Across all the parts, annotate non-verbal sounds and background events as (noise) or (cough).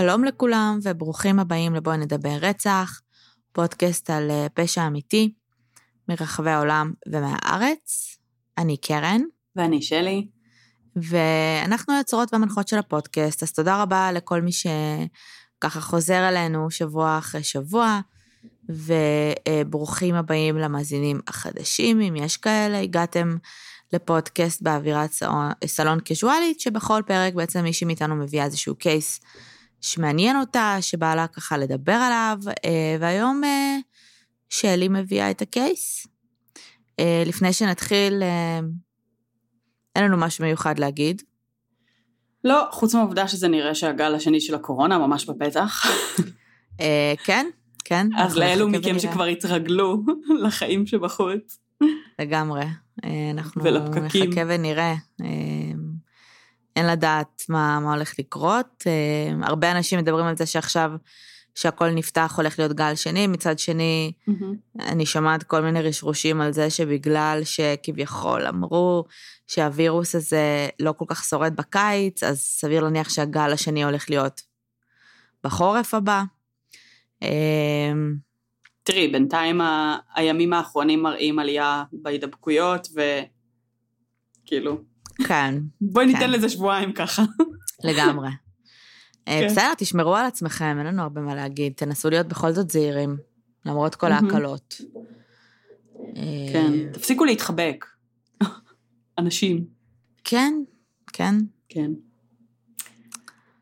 שלום לכולם וברוכים הבאים לבואי נדבר רצח, פודקאסט על אה, פשע אמיתי מרחבי העולם ומהארץ. אני קרן. ואני שלי. ואנחנו היוצרות והמנחות של הפודקאסט, אז תודה רבה לכל מי שככה חוזר אלינו שבוע אחרי שבוע, וברוכים הבאים למאזינים החדשים, אם יש כאלה, הגעתם לפודקאסט באווירת סלון קזואלית, שבכל פרק בעצם מישהי מאיתנו מביאה איזשהו קייס שמעניין אותה, שבא לה ככה לדבר עליו, אה, והיום אה, שלי מביאה את הקייס. אה, לפני שנתחיל, אין לנו משהו מיוחד להגיד. לא, חוץ מהעובדה שזה נראה שהגל השני של הקורונה ממש בפתח. כן, כן. אז לאלו מכם שכבר התרגלו (laughs) לחיים שבחוץ. לגמרי. אנחנו ולפקקים. נחכה ונראה. אין לדעת מה, מה הולך לקרות. Uh, הרבה אנשים מדברים על זה שעכשיו שהכל נפתח הולך להיות גל שני, מצד שני, mm-hmm. אני שומעת כל מיני רשרושים על זה שבגלל שכביכול אמרו שהווירוס הזה לא כל כך שורד בקיץ, אז סביר להניח שהגל השני הולך להיות בחורף הבא. Uh, תראי, בינתיים ה... הימים האחרונים מראים עלייה בהידבקויות, וכאילו, כן. בואי ניתן כן. לזה שבועיים ככה. לגמרי. אה, כן. בסדר, תשמרו על עצמכם, אין לנו הרבה מה להגיד. תנסו להיות בכל זאת זהירים, למרות כל ההקלות. כן, אה, תפסיקו להתחבק. (laughs) אנשים. כן, כן. כן.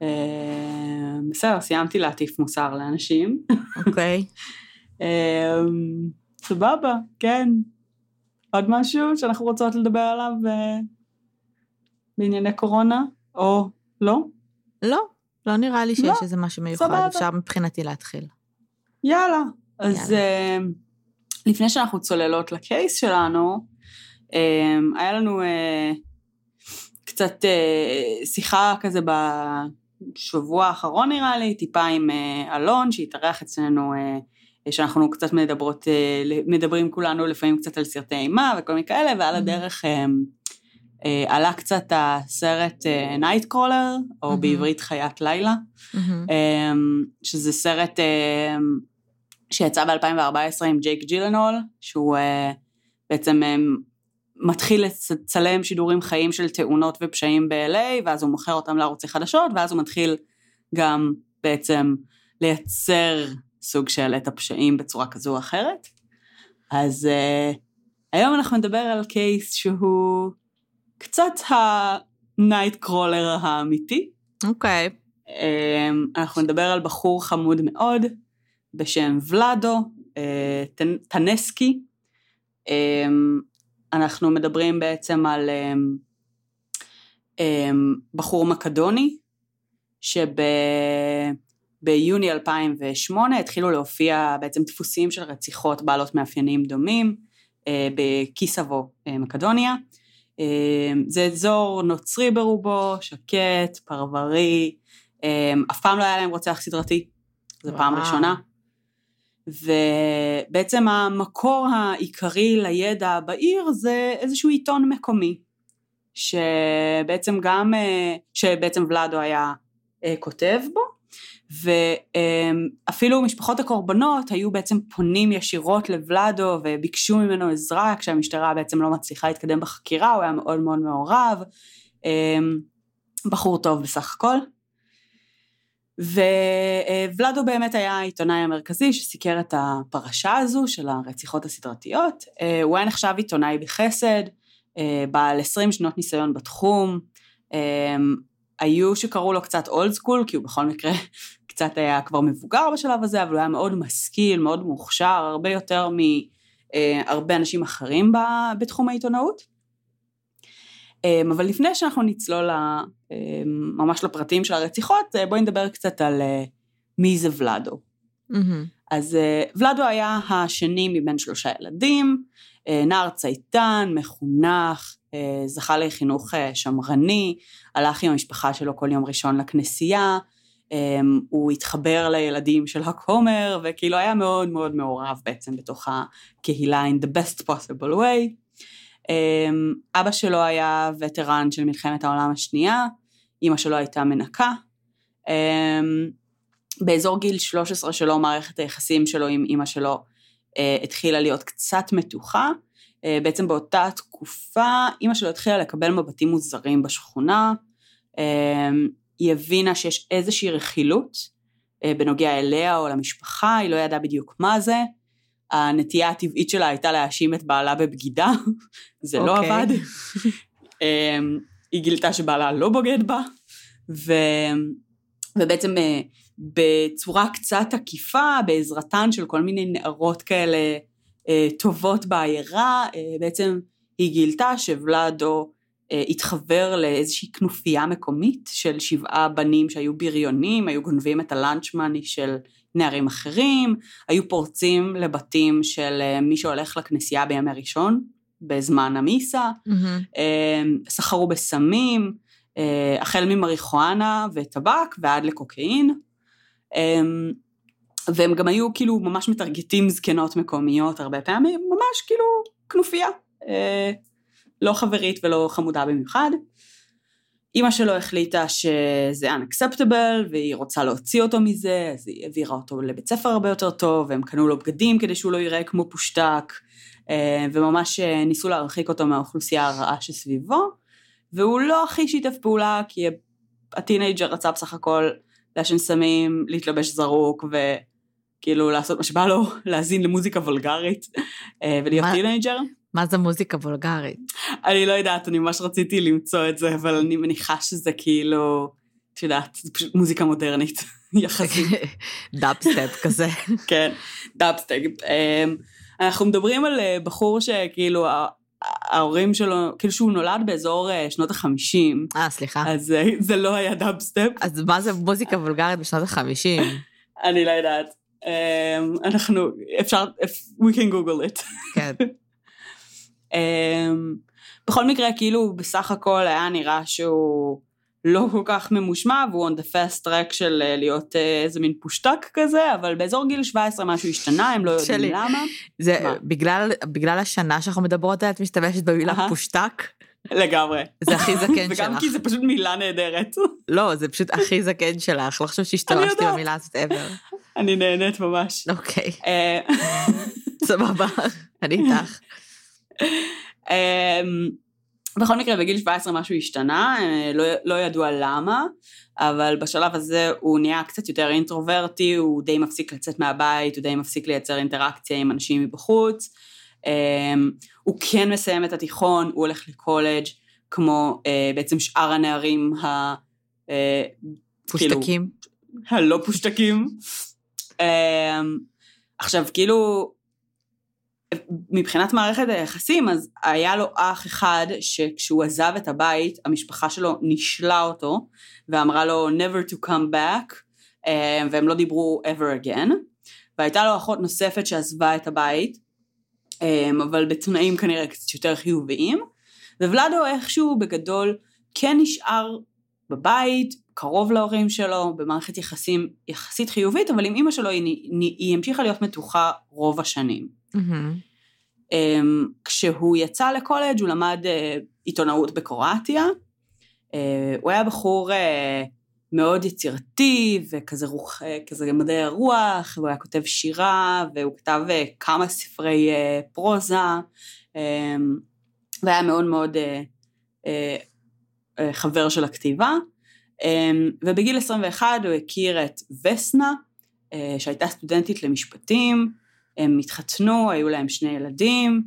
אה, בסדר, סיימתי להטיף מוסר לאנשים. אוקיי. (laughs) סבבה, כן. עוד משהו שאנחנו רוצות לדבר עליו? בענייני קורונה, או לא? לא, לא נראה לי שיש לא, איזה משהו מיוחד, סבבה. אפשר מבחינתי להתחיל. יאללה. אז יאללה. Uh, לפני שאנחנו צוללות לקייס שלנו, uh, היה לנו uh, קצת uh, שיחה כזה בשבוע האחרון נראה לי, טיפה עם uh, אלון שהתארח אצלנו, uh, שאנחנו קצת מדברות, uh, מדברים כולנו לפעמים קצת על סרטי אימה וכל מיני כאלה, ועל הדרך uh, אה, עלה קצת הסרט נייטקרולר, אה, או mm-hmm. בעברית חיית לילה, mm-hmm. אה, שזה סרט אה, שיצא ב-2014 עם ג'ייק ג'ילנהול, שהוא אה, בעצם אה, מתחיל לצלם שידורים חיים של תאונות ופשעים ב-LA, ואז הוא מוכר אותם לערוצי חדשות, ואז הוא מתחיל גם בעצם לייצר סוג של את הפשעים בצורה כזו או אחרת. אז uh, היום אנחנו נדבר על קייס שהוא קצת הנייט קרולר האמיתי. אוקיי. Okay. אמ, אנחנו נדבר על בחור חמוד מאוד בשם ולאדו אה, טנסקי. אמ, אנחנו מדברים בעצם על אמ, בחור מקדוני שביוני 2008 התחילו להופיע בעצם דפוסים של רציחות בעלות מאפיינים דומים אה, בקיסבו אה, מקדוניה. אמ, זה אזור נוצרי ברובו, שקט, פרברי, אמ, אף פעם לא היה להם רוצח סדרתי, זו פעם ראשונה. ובעצם המקור העיקרי לידע בעיר זה איזשהו עיתון מקומי, שבעצם גם, אה, שבעצם ולאדו היה אה, כותב בו, ואפילו משפחות הקורבנות היו בעצם פונים ישירות לוולאדו וביקשו ממנו עזרה כשהמשטרה בעצם לא מצליחה להתקדם בחקירה, הוא היה מאוד מאוד מעורב, אמ, בחור טוב בסך הכל. וולאדו באמת היה העיתונאי המרכזי שסיקר את הפרשה הזו של הרציחות הסדרתיות. אה, הוא היה נחשב עיתונאי בחסד, אה, בעל 20 שנות ניסיון בתחום, אמ, היו שקראו לו קצת אולד סקול, כי הוא בכל מקרה קצת היה כבר מבוגר בשלב הזה, אבל הוא היה מאוד משכיל, מאוד מוכשר, הרבה יותר מהרבה אה, אנשים אחרים בתחום העיתונאות. אמ, אבל לפני שאנחנו נצלול אמ, ממש לפרטים של הרציחות, אה, בואי נדבר קצת על אה, מי זה ולאדו. Mm-hmm. אז ולאדו היה השני מבין שלושה ילדים, נער צייתן, מחונך, זכה לחינוך שמרני, הלך עם המשפחה שלו כל יום ראשון לכנסייה, הוא התחבר לילדים של הכומר, וכאילו היה מאוד מאוד מעורב בעצם בתוך הקהילה in the best possible way. Um, אבא שלו היה וטרן של מלחמת העולם השנייה, אימא שלו הייתה מנקה, באזור גיל 13 שלו, מערכת היחסים שלו עם אימא שלו התחילה להיות קצת מתוחה. בעצם באותה תקופה, אימא שלו התחילה לקבל מבטים מוזרים בשכונה. היא הבינה שיש איזושהי רכילות בנוגע אליה או למשפחה, היא לא ידעה בדיוק מה זה. הנטייה הטבעית שלה הייתה להאשים את בעלה בבגידה, (laughs) זה. לא אוקיי. עבד. אמ, היא גילתה שבעלה לא בוגד בה, ו... ובעצם אה, בצורה קצת עקיפה, בעזרתן של כל מיני נערות כאלה אה, טובות בעיירה, אה, בעצם היא גילתה שוולאדו התחבר לאיזושהי כנופיה מקומית של שבעה בנים שהיו בריונים, היו גונבים את הלאנץ' מאני של נערים אחרים, היו פורצים לבתים של אה, מי שהולך לכנסייה בימי ראשון, בזמן המיסה, mm-hmm. סחרו בסמים, אה, החל ממריחואנה וטבק ועד לקוקאין. והם גם היו כאילו ממש מטרגטים זקנות מקומיות הרבה פעמים, ממש כאילו כנופיה, לא חברית ולא חמודה במיוחד. אימא שלו החליטה שזה unacceptable והיא רוצה להוציא אותו מזה, אז היא העבירה אותו לבית ספר הרבה יותר טוב, והם קנו לו בגדים כדי שהוא לא ייראה כמו פושטק, אה, וממש אה, ניסו להרחיק אותו מהאוכלוסייה הרעה שסביבו, והוא לא הכי שיתף פעולה, כי הטינאייג'ר רצה בסך הכל לעשן סמים, להתלבש זרוק, וכאילו לעשות מה שבא לו, להאזין למוזיקה וולגרית, אה, ולהיות טינאייג'ר. מה זה מוזיקה וולגרית? אני לא יודעת, אני ממש רציתי למצוא את זה, אבל אני מניחה שזה כאילו, את יודעת, זה פשוט מוזיקה מודרנית, (laughs) יחסית. (laughs) דאפסטפ כזה. (laughs) כן, דאפסטפ. אמ, אנחנו מדברים על אה, בחור שכאילו, ההורים שלו, כאילו שהוא נולד באזור אה, שנות החמישים. אה, סליחה. אז אה, זה לא היה דאפסטפ. אז מה זה מוזיקה וולגרית בשנות החמישים? אני לא יודעת. אמ, אנחנו, אפשר, we can google it. כן. אמ, בכל מקרה, כאילו בסך הכל היה נראה שהוא לא כל כך ממושמע, והוא on the fast track של אה, להיות אה, איזה מין פושטק כזה, אבל באזור גיל 17 משהו השתנה, הם לא יודעים שלי. למה. זה בגלל, בגלל השנה שאנחנו מדברות עליה, את משתמשת במילה פושטק? לגמרי. זה הכי זקן (laughs) שלך. וגם כי זה פשוט מילה נהדרת. (laughs) לא, זה פשוט הכי זקן שלך, לא חושבת שהשתמשתי במילה הזאת ever. אני נהנית ממש. אוקיי. אה, (laughs) סבבה, אני איתך. אמ, בכל מקרה, בגיל 17 משהו השתנה, אה, לא, לא ידוע למה, אבל בשלב הזה הוא נהיה קצת יותר אינטרוברטי, הוא די מפסיק לצאת מהבית, הוא די מפסיק לייצר אינטראקציה עם אנשים מבחוץ. אמ, הוא כן מסיים את התיכון, הוא הולך לקולג' כמו אה, בעצם שאר הנערים ה... אה, פושטקים. כאילו, הלא פושטקים. אמ, עכשיו, כאילו, מבחינת מערכת היחסים, אז היה לו אח אחד שכשהוא עזב את הבית, המשפחה שלו נישלה אותו, ואמרה לו never to come back, אה, והם לא דיברו ever again, והייתה לו אחות נוספת שעזבה את הבית, אה, אבל בתנאים כנראה קצת יותר חיוביים, וולדו איכשהו בגדול כן נשאר בבית, קרוב להורים שלו, במערכת יחסים יחסית חיובית, אבל עם אימא שלו היא, היא המשיכה להיות מתוחה רוב השנים. Mm-hmm. כשהוא יצא לקולג' הוא למד uh, עיתונאות בקרואטיה. Uh, הוא היה בחור uh, מאוד יצירתי וכזה רוח, כזה מדעי הרוח, והוא היה כותב שירה, והוא כתב כמה ספרי פרוזה, um, והיה מאוד מאוד חבר של הכתיבה. Um, ובגיל 21 הוא הכיר את וסנה, שהייתה סטודנטית למשפטים, הם התחתנו, היו להם שני ילדים,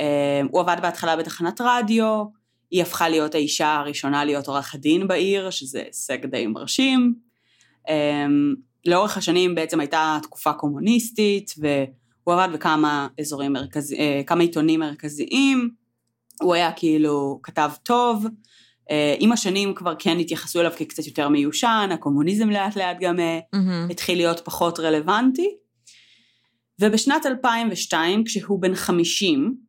אה, הוא עבד בהתחלה בתחנת רדיו, היא הפכה להיות האישה הראשונה להיות עורכת דין בעיר, שזה הישג די מרשים. אה, לאורך השנים בעצם הייתה תקופה קומוניסטית, והוא עבד בכמה אזורים מרכזיים, אה, כמה עיתונים מרכזיים, הוא היה כאילו כתב טוב, עם השנים כבר כן התייחסו אליו כקצת יותר מיושן, הקומוניזם לאט לאט גם mm-hmm. התחיל להיות פחות רלוונטי. ובשנת 2002, כשהוא בן 50,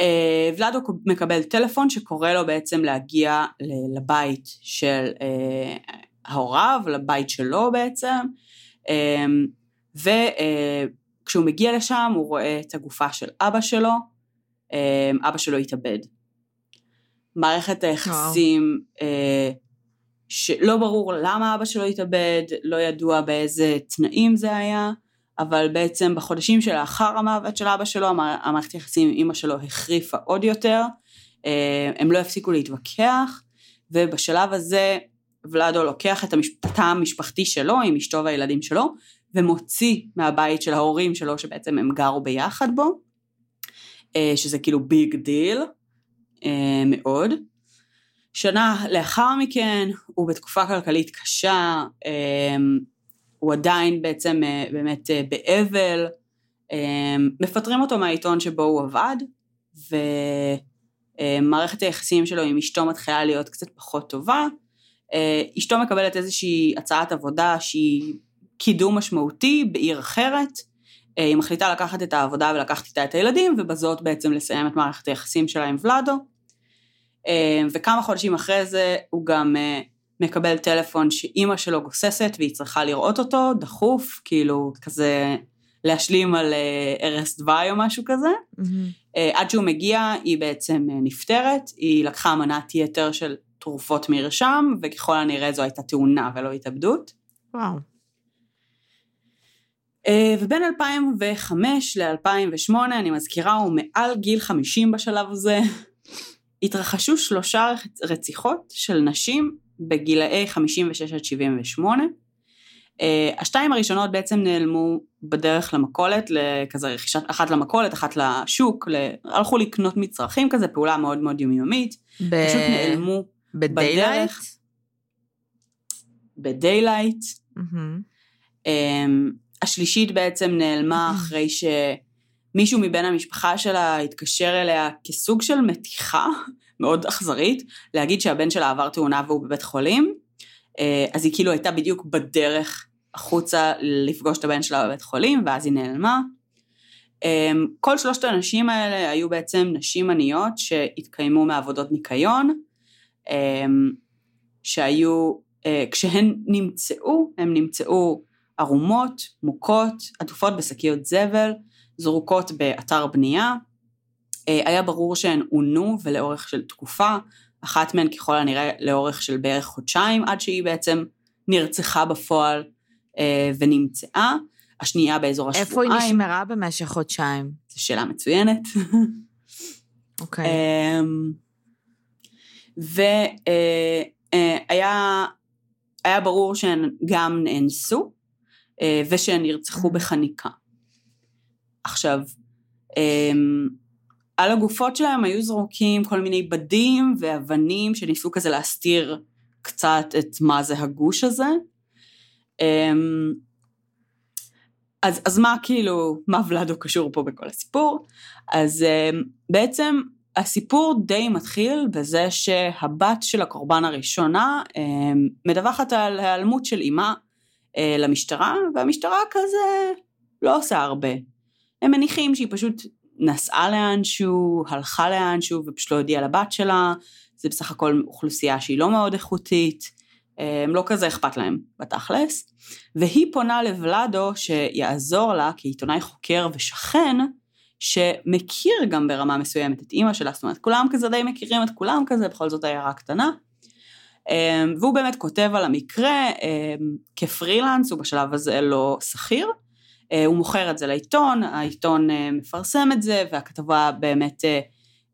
אה, ולאדו מקבל טלפון שקורא לו בעצם להגיע לבית של אה, ההוריו, לבית שלו בעצם, אה, וכשהוא מגיע לשם הוא רואה את הגופה של אבא שלו, אבא שלו התאבד. מערכת היחסים שלא ברור למה אבא שלו התאבד, לא ידוע באיזה תנאים זה היה, אבל בעצם בחודשים שלאחר המוות של אבא שלו, המערכת יחסים עם אמא שלו החריפה עוד יותר, אה, הם לא הפסיקו להתווכח, ובשלב הזה ולאדו לוקח את התא המשפחתי שלו עם אשתו והילדים שלו, ומוציא מהבית של ההורים שלו שבעצם הם גרו ביחד בו, אה, שזה כאילו big deal אה, מאוד. שנה לאחר מכן הוא בתקופה כלכלית קשה, הוא עדיין בעצם באמת באבל, מפטרים אותו מהעיתון שבו הוא עבד, ומערכת היחסים שלו עם אשתו מתחילה להיות קצת פחות טובה. אשתו מקבלת איזושהי הצעת עבודה שהיא קידום משמעותי בעיר אחרת, אה, היא מחליטה לקחת את העבודה ולקחת איתה את הילדים, ובזאת בעצם לסיים את מערכת היחסים שלה עם ולאדו. אה, וכמה חודשים אחרי זה הוא גם אה, מקבל טלפון שאימא שלו גוססת והיא צריכה לראות אותו, דחוף, כאילו כזה להשלים על ערש דווי או משהו כזה. Mm-hmm. עד שהוא מגיע היא בעצם נפטרת, היא לקחה מנת יתר של תרופות מרשם, וככל הנראה זו הייתה תאונה ולא התאבדות. וואו. אה, ובין 2005 ל-2008, אני מזכירה, הוא מעל גיל 50 בשלב הזה, התרחשו שלושה רציחות של נשים בגילאי 56 עד 78. אה, השתיים הראשונות בעצם נעלמו בדרך למכולת, כזה רכישת, אחת למכולת, אחת לשוק, הלכו לקנות מצרכים כזה, פעולה מאוד מאוד יומיומית, ב... פשוט נעלמו ב daylight? בדרך. ב daylight. Mm-hmm. השלישית בעצם נעלמה אחרי שמישהו מבין המשפחה שלה התקשר אליה כסוג של מתיחה מאוד אכזרית, להגיד שהבן שלה עבר תאונה והוא בבית חולים, אה, אז היא כאילו הייתה בדיוק בדרך החוצה לפגוש את הבן שלה בבית חולים, ואז היא נעלמה. אה, כל שלושת הנשים האלה היו בעצם נשים עניות שהתקיימו מעבודות ניקיון, אה, שהיו, כשהן נמצאו, הם נמצאו ערומות, מוכות, עטופות בשקיות זבל, זרוקות באתר בנייה. אה, היה ברור שהן עונו ולאורך של תקופה, אחת מהן ככל הנראה לאורך של בערך חודשיים, עד שהיא בעצם נרצחה בפועל אה, ונמצאה. השנייה באזור השבועיים. איפה היא נשמרה במשך חודשיים? זו שאלה מצוינת. (laughs) אוקיי. Okay. אמ, והיה אה, ברור שהן גם נאנסו, ושהן נרצחו בחניקה. עכשיו, אמ, על הגופות שלהם היו זרוקים כל מיני בדים ואבנים שניסו כזה להסתיר קצת את מה זה הגוש הזה. אמ, אז, אז מה כאילו, מה ולאדו קשור פה בכל הסיפור? אז אמ, בעצם הסיפור די מתחיל בזה שהבת של הקורבן הראשונה מדווחת על היעלמות של אימה אה, למשטרה, והמשטרה כזה לא עושה הרבה. הם מניחים שהיא פשוט נסעה לאנשהו, הלכה לאנשהו ופשוט לא הודיעה לבת שלה, זה בסך הכל אוכלוסייה שהיא לא מאוד איכותית, אה, הם לא כזה אכפת להם בתכלס, והיא פונה לוולאדו שיעזור לה כעיתונאי חוקר ושכן, שמכיר גם ברמה מסוימת את אימא שלה, זאת אומרת כולם כזה די מכירים את כולם כזה, בכל זאת עיירה קטנה. אמ, והוא באמת כותב על המקרה אמ, כפרילנס, הוא בשלב הזה לא שכיר. אה, הוא מוכר את זה לעיתון, העיתון אה, מפרסם את זה, והכתבה באמת אה,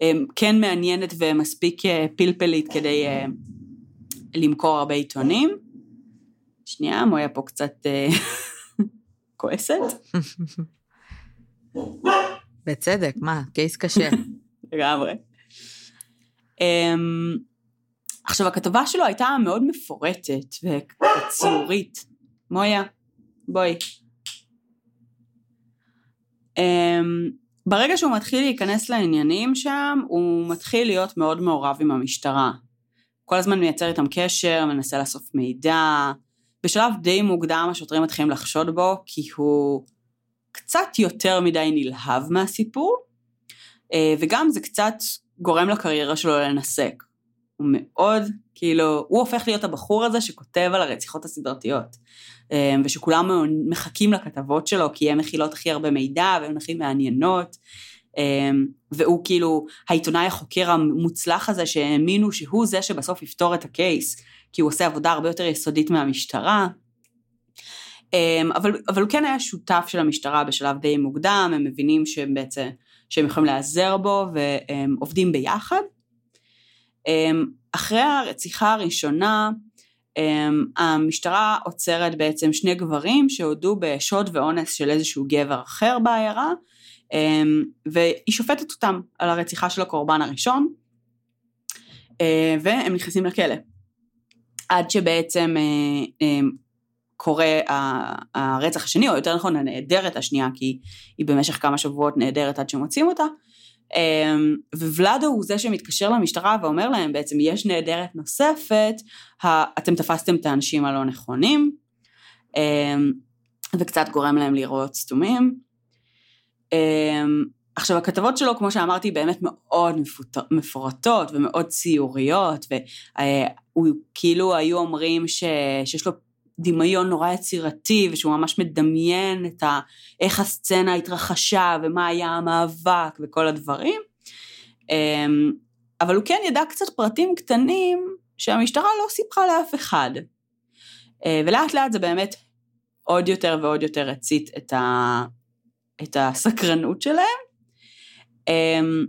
אמ, כן מעניינת ומספיק פלפלית כדי למכור הרבה עיתונים. שנייה, מויה פה קצת (laughs) כועסת. בצדק, מה, קייס קשה. (laughs) לגמרי. עכשיו, הכתבה שלו הייתה מאוד מפורטת וציורית. מויה, בואי. Um, ברגע שהוא מתחיל להיכנס לעניינים שם, הוא מתחיל להיות מאוד מעורב עם המשטרה. כל הזמן מייצר איתם קשר, מנסה לאסוף מידע. בשלב די מוקדם השוטרים מתחילים לחשוד בו, כי הוא קצת יותר מדי נלהב מהסיפור, אה, וגם זה קצת גורם לקריירה שלו לנסק. הוא מאוד, כאילו, הוא הופך להיות הבחור הזה שכותב על הרציחות הסדרתיות. אמ, ושכולם מחכים לכתבות שלו, כי הן מכילות הכי הרבה מידע והן הכי מעניינות. והוא כאילו העיתונאי החוקר המוצלח הזה שהאמינו שהוא זה שבסוף יפתור את הקייס, כי הוא עושה עבודה הרבה יותר יסודית מהמשטרה. אבל, אבל הוא כן היה שותף של המשטרה בשלב די מוקדם, הם מבינים שהם בעצם, שהם יכולים להיעזר בו והם עובדים ביחד. אחרי הרציחה הראשונה, המשטרה עוצרת בעצם שני גברים שהודו בשוד ואונס של איזשהו גבר אחר בעיירה, והיא שופטת אותם על הרציחה של הקורבן הראשון, והם נכנסים לכלא. עד שבעצם קורה הרצח השני, או יותר נכון הנעדרת השנייה, כי היא במשך כמה שבועות נעדרת עד שמוצאים אותה, אמ, וולדו הוא זה שמתקשר למשטרה ואומר להם בעצם יש נעדרת נוספת, אתם תפסתם את האנשים הלא נכונים, אמ, וקצת גורם להם לראות סתומים. אמ, עכשיו הכתבות שלו כמו שאמרתי באמת מאוד מפורטות ומאוד ציוריות והוא כאילו היו אומרים ש, שיש לו דמיון נורא יצירתי ושהוא ממש מדמיין את ה... איך הסצנה התרחשה ומה היה המאבק וכל הדברים. אמ, אבל הוא כן ידע קצת פרטים קטנים שהמשטרה לא סיפרה לאף אחד. אה, ולאט לאט זה באמת עוד יותר ועוד יותר הצית את, ה... את הסקרנות שלהם. אמ,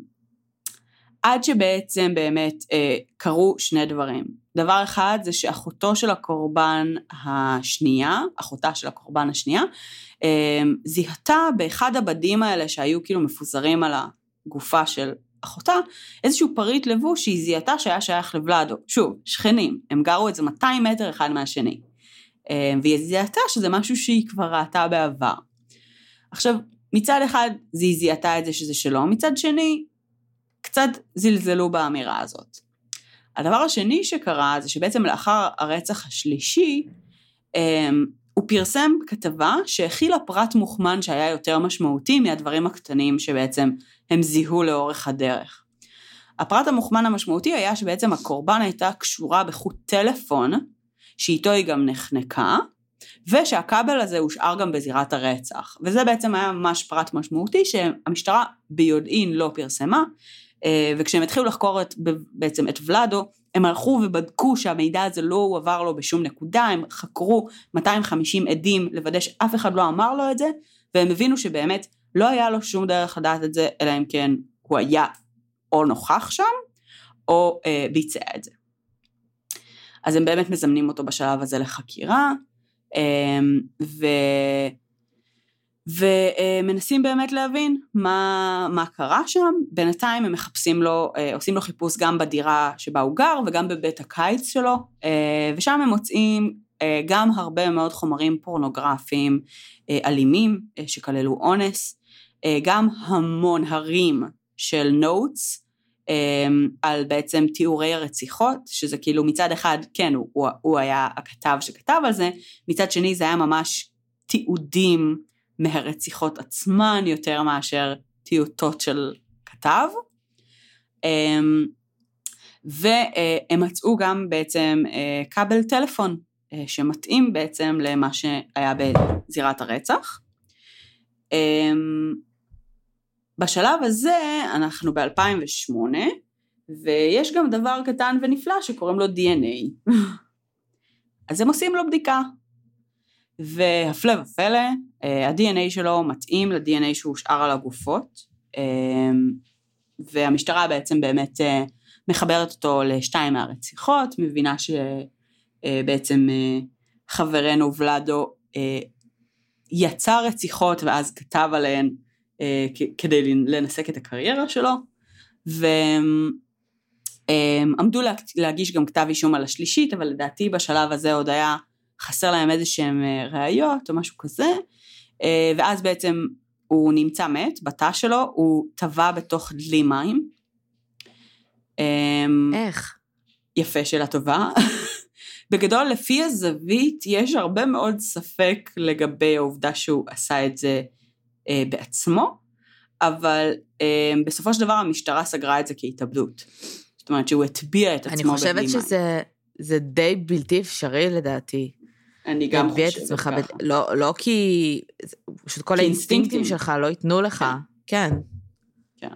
עד שבעצם באמת אה, קרו שני דברים. דבר אחד זה שאחותו של הקורבן השנייה, אחותה של הקורבן השנייה, אה, זיהתה באחד הבדים האלה שהיו כאילו מפוזרים על הגופה של אחותה, איזשהו פריט לבוש שהיא זיהתה שהיה שייך לוולדו. שוב, שכנים, הם גרו איזה 200 מטר אחד מהשני. אה, והיא זיהתה שזה משהו שהיא כבר ראתה בעבר. עכשיו, מצד אחד היא זיהתה את זה שזה שלו, מצד שני, קצת זלזלו באמירה הזאת. הדבר השני שקרה זה שבעצם לאחר הרצח השלישי, אמ, הוא פרסם כתבה שהכילה פרט מוכמן שהיה יותר משמעותי מהדברים הקטנים שבעצם הם זיהו לאורך הדרך. הפרט המוכמן המשמעותי היה שבעצם הקורבן הייתה קשורה בחוט טלפון, שאיתו היא גם נחנקה, ושהכבל הזה הושאר גם בזירת הרצח. וזה בעצם היה ממש פרט משמעותי שהמשטרה ביודעין לא פרסמה, וכשהם התחילו לחקור את, בעצם את ולאדו, הם הלכו ובדקו שהמידע הזה לא הועבר לו בשום נקודה, הם חקרו 250 עדים לוודא שאף אחד לא אמר לו את זה, והם הבינו שבאמת לא היה לו שום דרך לדעת את זה, אלא אם כן הוא היה או נוכח שם, או אה, ביצע את זה. אז הם באמת מזמנים אותו בשלב הזה לחקירה, אה, ו... ומנסים באמת להבין מה, מה קרה שם, בינתיים הם מחפשים לו, אה, עושים לו חיפוש גם בדירה שבה הוא גר וגם בבית הקיץ שלו, אה, ושם הם מוצאים אה, גם הרבה מאוד חומרים פורנוגרפיים אלימים שכללו אונס, גם המון הרים של נוטס, על בעצם תיאורי הרציחות, שזה כאילו מצד אחד, כן, הוא, הוא היה הכתב שכתב על זה, מצד שני זה היה ממש תיעודים מהרציחות עצמן יותר מאשר טיוטות של כתב. אמ, והם מצאו גם בעצם אה, כבל טלפון אה, שמתאים בעצם למה שהיה בזירת הרצח. אמ, בשלב הזה אנחנו ב-2008 ויש גם דבר קטן ונפלא שקוראים לו DNA. (laughs) אז הם עושים לו בדיקה והפלא ופלא, אה, ה-DNA שלו מתאים ל-DNA שהושאר על הגופות, אה, והמשטרה בעצם באמת אה, מחברת אותו לשתיים מהרציחות, מבינה שבעצם חברנו ולאדו יצר רציחות ואז כתב עליהן כדי לנסק את הקריירה שלו, ועמדו להגיש גם כתב אישום על השלישית, אבל לדעתי בשלב הזה עוד היה חסר להם איזה שהם אה, ראיות או משהו כזה, אה, ואז בעצם הוא נמצא מת, בתא שלו, הוא טבע בתוך דלי מים. אמ, איך? יפה, שאלה טובה. (laughs) בגדול, לפי הזווית, יש הרבה מאוד ספק לגבי העובדה שהוא עשה את זה אה, בעצמו, אבל אה, בסופו של דבר המשטרה סגרה את זה כהתאבדות. זאת אומרת שהוא הטביע את עצמו בבלימה. אני חושבת שזה די בלתי אפשרי לדעתי. אני גם חושבת ככה. את עצמך, ב... לא, לא כי... פשוט כל האינסטינקטים שלך לא ייתנו לך. כן. כן.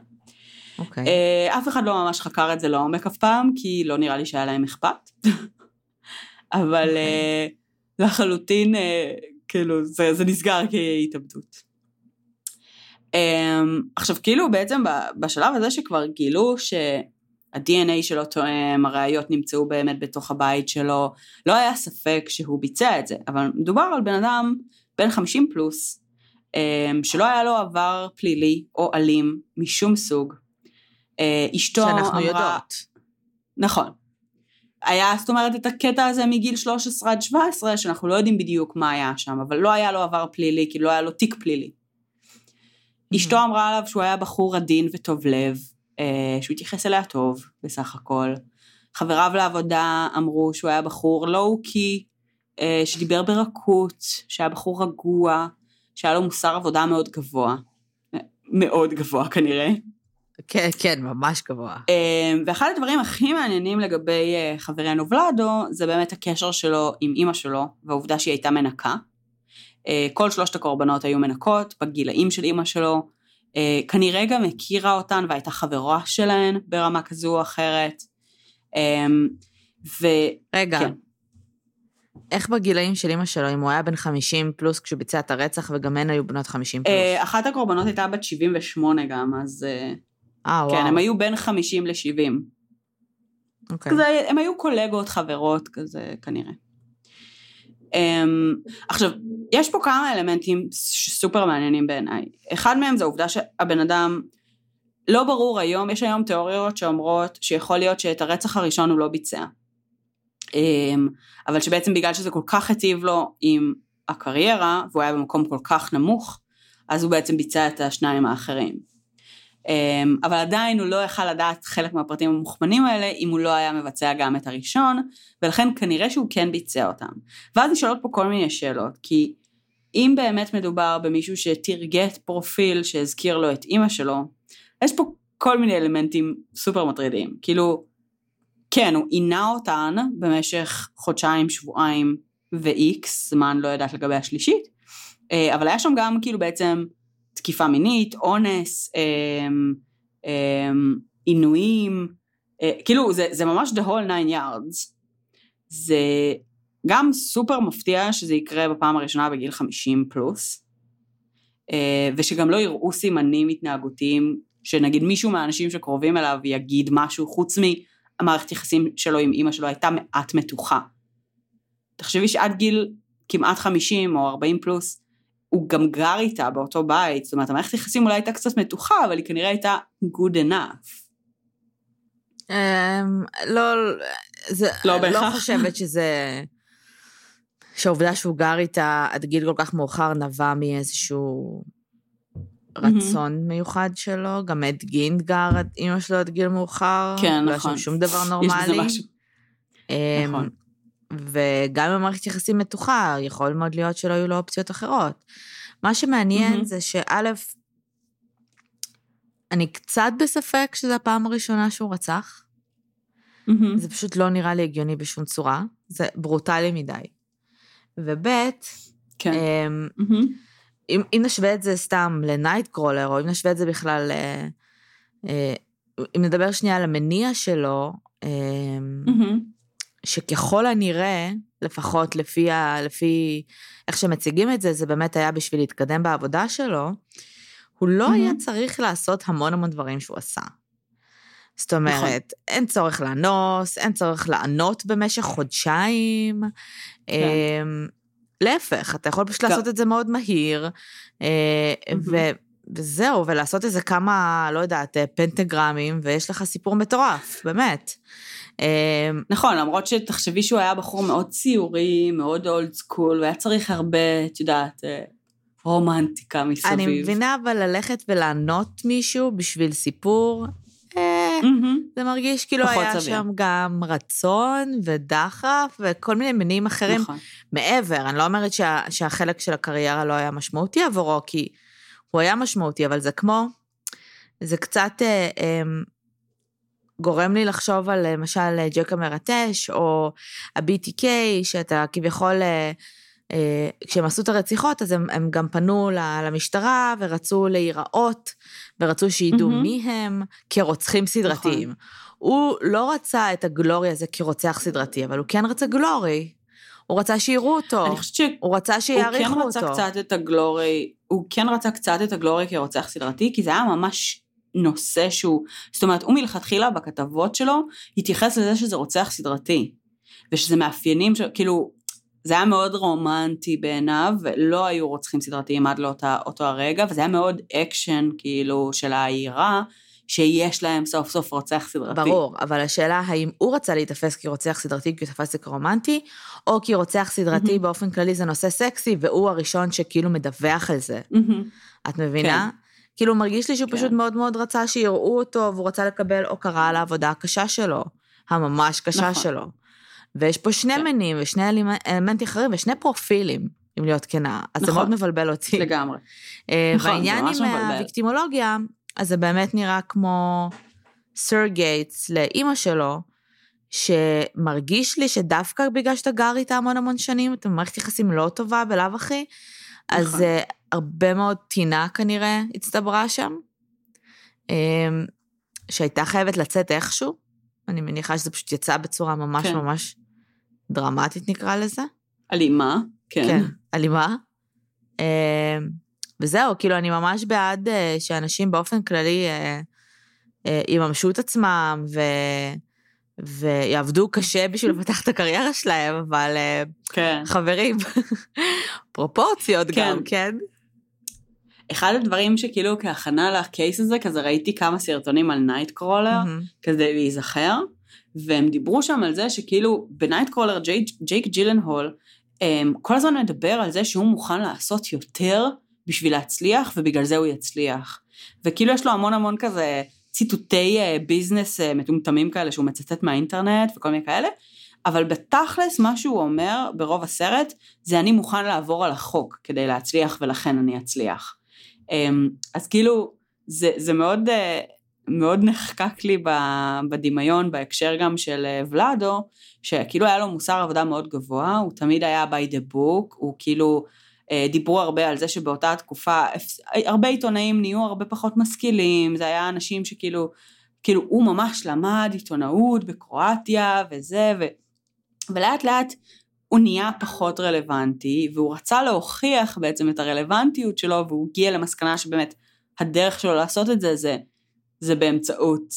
אוקיי. אה, אף אחד לא ממש חקר את זה לעומק אף פעם, כי לא נראה לי שהיה להם אכפת. (laughs) אבל אוקיי. אה, לחלוטין, אה, כאילו, זה, זה נסגר כהתאבדות. אמ, עכשיו, כאילו, בעצם בשלב הזה שכבר גילו שה-DNA שלו תואם, הראיות נמצאו באמת בתוך הבית שלו, לא היה ספק שהוא ביצע את זה, אבל מדובר על בן אדם בן 50 פלוס, אמ, שלא היה לו עבר פלילי או אלים משום סוג. אה, אשתו אמרה... שאנחנו יודעות. נכון. היה, זאת אומרת, את הקטע הזה מגיל 13 עד 17, שאנחנו לא יודעים בדיוק מה היה שם, אבל לא היה לו עבר פלילי, כי לא היה לו תיק פלילי. Mm-hmm. אשתו אמרה עליו שהוא היה בחור עדין וטוב לב, שהוא התייחס אליה טוב, בסך הכל. חבריו לעבודה אמרו שהוא היה בחור לואו-קי, אה, שדיבר ברכות, שהיה בחור רגוע, שהיה לו מוסר עבודה מאוד גבוה. מאוד גבוה כנראה. כן, כן, ממש גבוה. אה, ואחד הדברים הכי מעניינים לגבי אה, חברנו ולאדו, זה באמת הקשר שלו עם אימא שלו, והעובדה שהיא הייתה מנקה. כל שלושת הקורבנות היו מנקות, בגילאים של אימא שלו. כנראה גם הכירה אותן והייתה חברה שלהן ברמה כזו או אחרת. ו... רגע, כן. איך בגילאים של אמא שלו, אם הוא היה בן 50 פלוס כשהוא ביצע את הרצח, וגם הן היו בנות 50 פלוס? אה, אחת הקורבנות הייתה בת 78 גם, אז... אה, אה וואו. כן, הם היו בין 50 ל-70. אוקיי. כזה, הם היו קולגות, חברות, כזה, כנראה. Um, עכשיו, יש פה כמה אלמנטים סופר מעניינים בעיניי. אחד מהם זה העובדה שהבן אדם, לא ברור היום, יש היום תיאוריות שאומרות שיכול להיות שאת הרצח הראשון הוא לא ביצע. אמ, אבל שבעצם בגלל שזה כל כך היטיב לו עם הקריירה, והוא היה במקום כל כך נמוך, אז הוא בעצם ביצע את השניים האחרים. אמ, אבל עדיין הוא לא יכל לדעת חלק מהפרטים המוכמנים האלה אם הוא לא היה מבצע גם את הראשון, ולכן כנראה שהוא כן ביצע אותם. ואז נשאלות פה כל מיני שאלות, כי אם באמת מדובר במישהו שתרגט פרופיל שהזכיר לו את אימא שלו, יש פה כל מיני אלמנטים סופר מטרידים. כאילו, כן, הוא עינה אותן במשך חודשיים, שבועיים ו-X, זמן לא יודעת לגבי השלישית, אה, אבל היה שם גם כאילו בעצם תקיפה מינית, אונס, אמ, אמ, עינויים, אה, כאילו זה, זה ממש the whole nine yards. זה גם סופר מפתיע שזה יקרה בפעם הראשונה בגיל 50 פלוס, אה, ושגם לא יראו סימנים התנהגותיים, שנגיד מישהו מהאנשים שקרובים אליו יגיד משהו חוץ מ... המערכת יחסים שלו עם אימא שלו הייתה מעט מתוחה. תחשבי שעד גיל כמעט 50 או 40 פלוס, הוא גם גר איתה באותו בית, זאת אומרת המערכת יחסים אולי הייתה קצת מתוחה, אבל היא כנראה הייתה good enough. אמ, לא, זה, לא בהכרח. לא חושבת שזה... שהעובדה שהוא גר איתה עד גיל כל כך מאוחר נבע מאיזשהו רצון mm-hmm. מיוחד שלו, גם אד גינד גר אימא שלו עד גיל מאוחר. כן, לא נכון. לא שום דבר נורמלי. יש בזה משהו. אמ, נכון. וגם אם המערכת יחסים מתוחה, יכול מאוד להיות שלא היו לו אופציות אחרות. מה שמעניין mm-hmm. זה שא', אני קצת בספק שזו הפעם הראשונה שהוא רצח. Mm-hmm. זה פשוט לא נראה לי הגיוני בשום צורה, זה ברוטלי מדי. וב', כן. Um, mm-hmm. אם, אם נשווה את זה סתם לנייט קרולר, או אם נשווה את זה בכלל, אה, אה, אם נדבר שנייה על המניע שלו, אה, mm-hmm. שככל הנראה, לפחות לפי, ה, לפי איך שמציגים את זה, זה באמת היה בשביל להתקדם בעבודה שלו, הוא לא mm-hmm. היה צריך לעשות המון המון דברים שהוא עשה. זאת אומרת, נכון. אין צורך לאנוס, אין צורך לענות במשך חודשיים. כן. אמ, להפך, אתה יכול פשוט לעשות את זה מאוד מהיר, אה, וזהו, ולעשות איזה כמה, לא יודעת, אה, פנטגרמים, ויש לך סיפור מטורף, באמת. אה, נכון, למרות שתחשבי שהוא היה בחור מאוד ציורי, מאוד אולד סקול, והיה צריך הרבה, את יודעת, רומנטיקה מסביב. אני מבינה, אבל ללכת ולענות מישהו בשביל סיפור, זה מרגיש כאילו היה סביר. שם גם רצון ודחף וכל מיני מינים אחרים נכון. מעבר. אני לא אומרת שה, שהחלק של הקריירה לא היה משמעותי עבורו, כי הוא היה משמעותי, אבל זה כמו, זה קצת אה, אה, גורם לי לחשוב על למשל ג'ק המרטש, או ה-BTK, שאתה כביכול... אה, אה, כשהם עשו את הרציחות, אז הם, הם גם פנו למשטרה ורצו להיראות, ורצו שידעו mm-hmm. מי הם כרוצחים סדרתיים. נכון. הוא לא רצה את ה glory הזה כרוצח סדרתי, אבל הוא כן רצה glory. הוא רצה שיראו אותו. אני חושבת שהוא הוא רצה שיעריכו אותו. הוא כן רצה קצת את ה glory, הוא כן רצה קצת את ה glory כרוצח סדרתי, כי זה היה ממש נושא שהוא, זאת אומרת, הוא מלכתחילה בכתבות שלו התייחס לזה שזה רוצח סדרתי. ושזה מאפיינים, של, כאילו, זה היה מאוד רומנטי בעיניו, ולא היו רוצחים סדרתיים עד לאותו הרגע, וזה היה מאוד אקשן, כאילו, של העירה, שיש להם סוף סוף רוצח סדרתי. ברור, אבל השאלה האם הוא רצה להיתפס כרוצח סדרתי כי הוא תפס כרומנטי, או כי רוצח סדרתי באופן כללי זה נושא סקסי, והוא הראשון שכאילו מדווח על זה. את מבינה? כן. כאילו מרגיש לי שהוא כן. פשוט מאוד מאוד רצה שיראו אותו, והוא רצה לקבל הוקרה על העבודה הקשה שלו, הממש קשה נכון. שלו. ויש פה שני כן. מנים ושני אלמנטים אחרים ושני פרופילים, אם להיות כנה. אז נכון. זה מאוד מבלבל אותי. לגמרי. אה, נכון, והעניין עם הוויקטימולוגיה, אז זה באמת נראה כמו סר גייטס לאימא שלו, שמרגיש לי שדווקא בגלל שאתה גר איתה המון המון שנים, אתה במערכת יחסים לא טובה בלאו הכי, אז נכון. הרבה מאוד טינה כנראה הצטברה שם, אמ, שהייתה חייבת לצאת איכשהו. אני מניחה שזה פשוט יצא בצורה ממש כן. ממש דרמטית נקרא לזה. אלימה, כן. כן, אלימה. אמ, וזהו, כאילו אני ממש בעד אה, שאנשים באופן כללי אה, אה, יממשו את עצמם ו... ויעבדו קשה בשביל לפתח את הקריירה שלהם, אבל כן. חברים, (laughs) פרופורציות כן. גם, כן? אחד הדברים שכאילו כהכנה ל case הזה, כזה ראיתי כמה סרטונים על Nightcrawler, mm-hmm. כדי להיזכר, והם דיברו שם על זה שכאילו ב Nightcrawler ג'ייק, ג'ייק ג'ילנהול, um, כל הזמן מדבר על זה שהוא מוכן לעשות יותר בשביל להצליח, ובגלל זה הוא יצליח. וכאילו יש לו המון המון כזה ציטוטי uh, business uh, מטומטמים כאלה שהוא מצטט מהאינטרנט וכל מיני כאלה, אבל בתכלס מה שהוא אומר ברוב הסרט זה אני מוכן לעבור על החוק כדי להצליח ולכן אני אצליח. אמ, אז כאילו, זה, זה מאוד, אה, מאוד נחקק לי בדמיון בהקשר גם של אה, ולאדו, שכאילו היה לו מוסר עבודה מאוד גבוה, הוא תמיד היה by the book, הוא כאילו, אה, דיברו הרבה על זה שבאותה תקופה, הרבה עיתונאים נהיו הרבה פחות משכילים, זה היה אנשים שכאילו, כאילו הוא ממש למד עיתונאות בקרואטיה וזה, ו, ולאט לאט הוא נהיה פחות רלוונטי, והוא רצה להוכיח בעצם את הרלוונטיות שלו, והוא הגיע למסקנה שבאמת הדרך שלו לעשות את זה, זה, זה באמצעות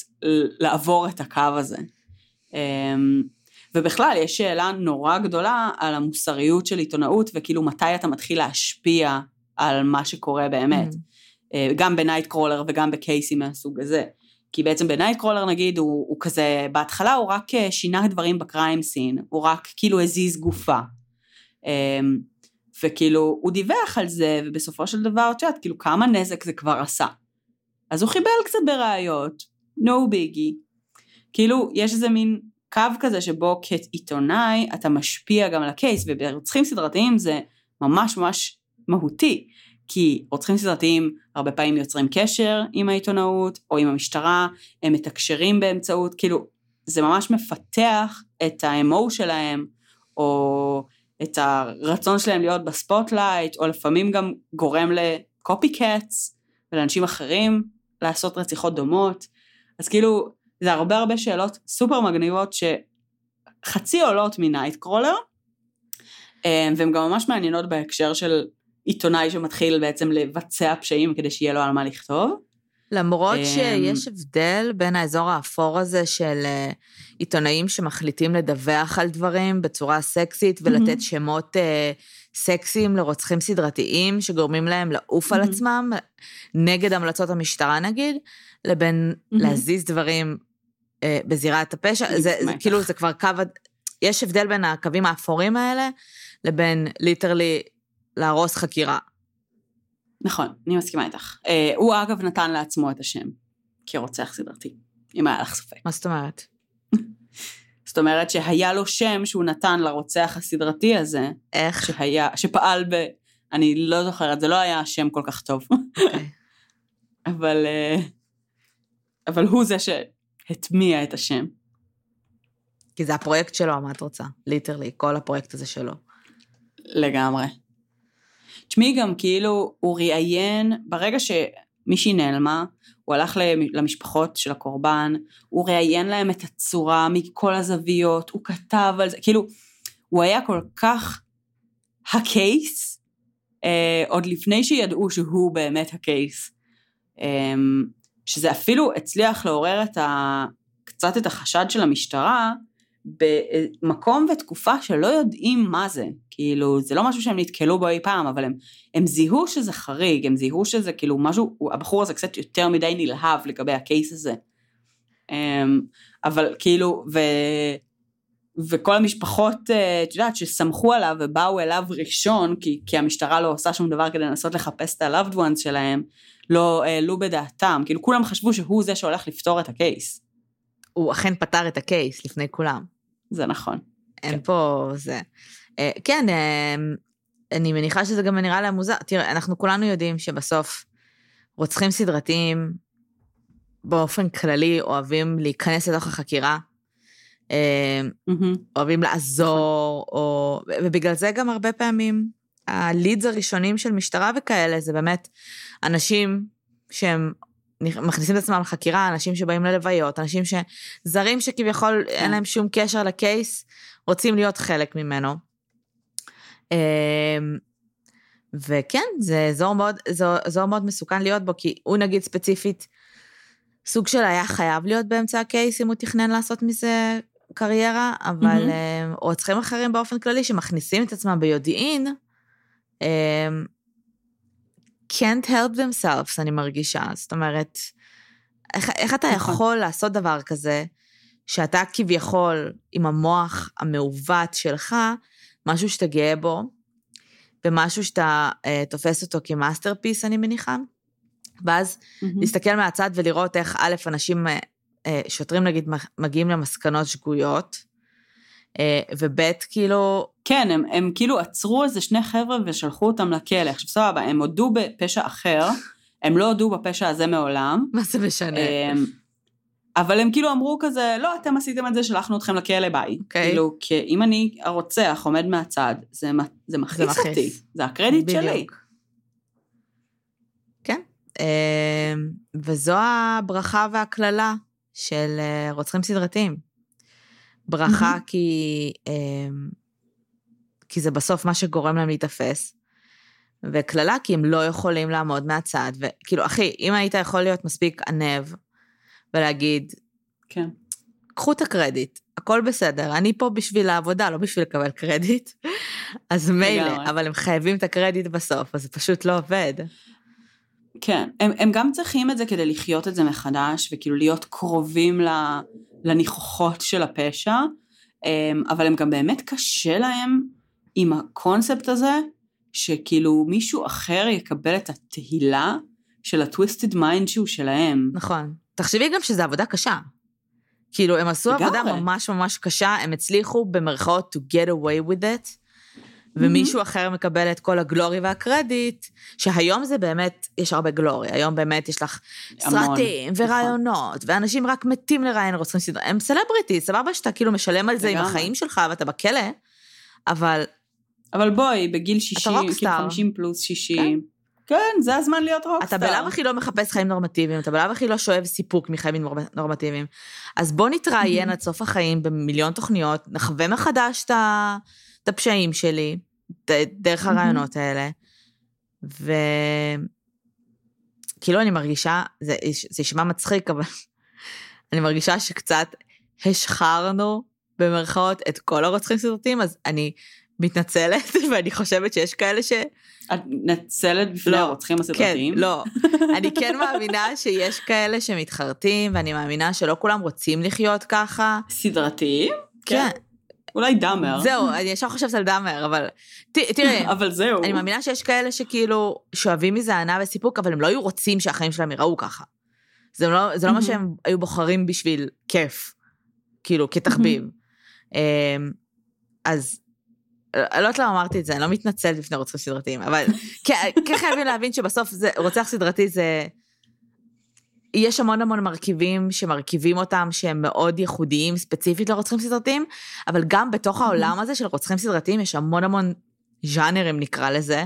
לעבור את הקו הזה. ובכלל, יש שאלה נורא גדולה על המוסריות של עיתונאות, וכאילו מתי אתה מתחיל להשפיע על מה שקורה באמת. Mm-hmm. גם בנייט קרולר וגם בקייסי מהסוג הזה. כי בעצם בנייטקרולר נגיד הוא, הוא כזה, בהתחלה הוא רק אה, שינה דברים בקריים סין, הוא רק כאילו הזיז גופה. אמ, וכאילו הוא דיווח על זה, ובסופו של דבר, את יודעת, כאילו כמה נזק זה כבר עשה. אז הוא חיבל קצת בראיות, no biggie. כאילו יש איזה מין קו כזה שבו כעיתונאי אתה משפיע גם על הקייס, וברוצחים סדרתיים זה ממש ממש מהותי. כי רוצחים סדרתיים הרבה פעמים יוצרים קשר עם העיתונאות או עם המשטרה, הם מתקשרים באמצעות, כאילו, זה ממש מפתח את האמו שלהם, או את הרצון שלהם להיות ב spotlight, או לפעמים גם גורם ל copycats ולאנשים אחרים לעשות רציחות דומות. אז כאילו, זה הרבה הרבה שאלות סופר מגניבות שחצי עולות מ Nightcrawler, אה, והן גם ממש מעניינות בהקשר של עיתונאי שמתחיל בעצם לבצע פשעים כדי שיהיה לו על מה לכתוב. למרות אמ, שיש הבדל בין האזור האפור הזה של אה, עיתונאים שמחליטים לדווח על דברים בצורה סקסית ולתת שמות אה, סקסיים לרוצחים סדרתיים שגורמים להם לעוף על עצמם, נגד המלצות המשטרה נגיד, לבין להזיז דברים אה, בזירת הפשע, זה, זה כאילו זה כבר קו, יש הבדל בין הקווים האפורים האלה לבין ליטרלי להרוס חקירה. נכון, אני מסכימה איתך. אה, הוא אגב נתן לעצמו את השם כרוצח סדרתי, אם היה לך ספק. מה זאת אומרת? (laughs) זאת אומרת שהיה לו שם שהוא נתן לרוצח הסדרתי הזה. איך? שהיה, שפעל ב... אני לא זוכרת, זה לא היה שם כל כך טוב. Okay. אוקיי. (laughs) אבל, אה, אבל הוא זה שהטמיע את השם. כי זה הפרויקט שלו, מה את רוצה? ליטרלי, כל הפרויקט הזה שלו. לגמרי. תשמעי, גם כאילו, הוא ראיין, ברגע שמישהי נעלמה, הוא הלך למשפחות של הקורבן, הוא ראיין להם את הצורה מכל הזוויות, הוא כתב על זה, כאילו, הוא היה כל כך הקייס, אה, עוד לפני שידעו שהוא באמת הקייס. אה, שזה אפילו הצליח לעורר את ה... קצת את החשד של המשטרה, במקום ותקופה שלא יודעים מה זה. כאילו, זה לא משהו שהם נתקלו בו אי פעם, אבל הם, הם זיהו שזה חריג, הם זיהו שזה כאילו משהו, הבחור הזה קצת יותר מדי נלהב לגבי הקייס הזה. אמ, אבל כאילו, ו... וכל המשפחות, אה, את יודעת, שסמכו עליו ובאו אליו ראשון, כי, כי המשטרה לא עושה שום דבר כדי לנסות לחפש את ה-loved ones שלהם, לא העלו בדעתם. כאילו, כולם חשבו שהוא זה שהולך לפתור את הקייס. הוא אכן פתר את הקייס לפני כולם. זה נכון. אין כן. פה זה. אה, כן, אה, אני מניחה שזה גם נראה להם מוזר. תראה, אנחנו כולנו יודעים שבסוף רוצחים סדרתיים באופן כללי אוהבים להיכנס לתוך החקירה. mm-hmm. אוהבים לעזור. או... ובגלל זה גם הרבה פעמים הלידס הראשונים של משטרה וכאלה זה באמת אנשים שהם מכניסים את עצמם לחקירה, אנשים שבאים ללוויות, אנשים שזרים שכביכול אין. להם שום קשר לקייס, רוצים להיות חלק ממנו. אמ, וכן, זה אזור מאוד, זה אזור מאוד מסוכן להיות בו, כי הוא נגיד ספציפית, סוג של היה חייב להיות באמצע הקייס אם הוא תכנן לעשות מזה קריירה, אבל mm-hmm. רוצחים אחרים באופן כללי שמכניסים את עצמם ביודעין, אמ, can't help themselves, אני מרגישה. זאת אומרת, איך, איך אתה נכון. יכול לעשות דבר כזה, שאתה כביכול, עם המוח המעוות שלך, משהו שאתה גאה בו, ומשהו שאתה uh, תופס אותו כ masterpiece, אני מניחה, ואז mm-hmm. להסתכל מהצד ולראות איך א', אנשים, uh, שוטרים נגיד, מגיעים למסקנות שגויות, אה, וב' כאילו... כן, הם, הם כאילו עצרו איזה שני חבר'ה ושלחו אותם לכלא. עכשיו סבבה, הם הודו בפשע אחר, הם לא הודו בפשע הזה מעולם. מה זה משנה? אמ, אבל הם כאילו אמרו כזה, לא, אתם עשיתם את זה, שלחנו אתכם לכלא, ביי. Okay. אוקיי. כאילו, כי אם אני הרוצח עומד מהצד, זה, זה מכעיס אותי, זה הקרדיט בדיוק. שלי. כן, אמ, וזו הברכה והקללה של אה, רוצחים סדרתיים. ברכה כי, אמ, כי זה בסוף מה שגורם להם להיתפס, וקללה כי הם לא יכולים לעמוד מהצד, וכאילו, אחי, אם היית יכול להיות מספיק ענב ולהגיד, כן. קחו את הקרדיט, הכל בסדר, אני פה בשביל העבודה, לא בשביל לקבל קרדיט, אז מילא, אבל הם חייבים את הקרדיט בסוף, אז זה פשוט לא עובד. כן, הם, הם גם צריכים את זה כדי לחיות את זה מחדש, וכאילו להיות קרובים ל... לניחוחות של הפשע, אמ, אבל הם גם באמת קשה להם עם הקונספט הזה, שכאילו מישהו אחר יקבל את התהילה של ה twisted mind שהוא שלהם. נכון. תחשבי גם שזו עבודה קשה. כאילו, הם עשו עבודה ממש ממש קשה, הם הצליחו במרכאות to get away with it. ומישהו אחר מקבל את כל ה glory והקרדיט, שהיום זה באמת, יש הרבה glory, היום באמת יש לך סרטים נכון. ורעיונות, ואנשים רק מתים לראיין רוצחים סדרתיים, הם celebrity, סבבה שאתה כאילו משלם על זה עם החיים שלך ואתה בכלא, אבל... אבל בואי, בגיל 60, כאילו 50 פלוס 60, כן. כן, זה הזמן להיות רוקסטאר. אתה בלאו הכי לא מחפש חיים נורמטיביים, אתה בלאו הכי לא שואב סיפוק מחיים נורמטיביים. אז בוא נתראיין עד סוף החיים במיליון תוכניות, נחווה מחדש את ה... את הפשעים שלי, דרך הרעיונות האלה. וכאילו אני מרגישה, זה, זה ישמע מצחיק, אבל (laughs) אני מרגישה שקצת השחרנו במרכאות את כל הרוצחים סרטים, אז אני מתנצלת, (laughs) ואני חושבת שיש כאלה ש... את מתנצלת בפני לא, הרוצחים הסדרתיים? כן, לא. (laughs) אני כן מאמינה שיש כאלה שמתחרטים, ואני מאמינה שלא כולם רוצים לחיות ככה. סדרתיים? כן. כן. אולי דאמר. זהו, אני ישר חושבת על דאמר, אבל תראה, (laughs) אבל זהו. אני מאמינה שיש כאלה שכאילו שואבים מזה הנאה וסיפוק, אבל הם לא היו רוצים שהחיים שלהם ייראו ככה. זה לא, זה לא מה שהם היו בוחרים בשביל כיף, כאילו, כתחביב. אמ, אז אני לא יודעת למה אמרתי את זה, אני לא מתנצלת בפני רוצחים סדרתיים, אבל כן חייבים להבין שבסוף זה, רוצח סדרתי זה... יש המון המון מרכיבים שמרכיבים אותם שהם מאוד ייחודיים ספציפית לרוצחים סדרתיים, אבל גם בתוך העולם הזה של רוצחים סדרתיים יש המון המון ז'אנרים נקרא לזה,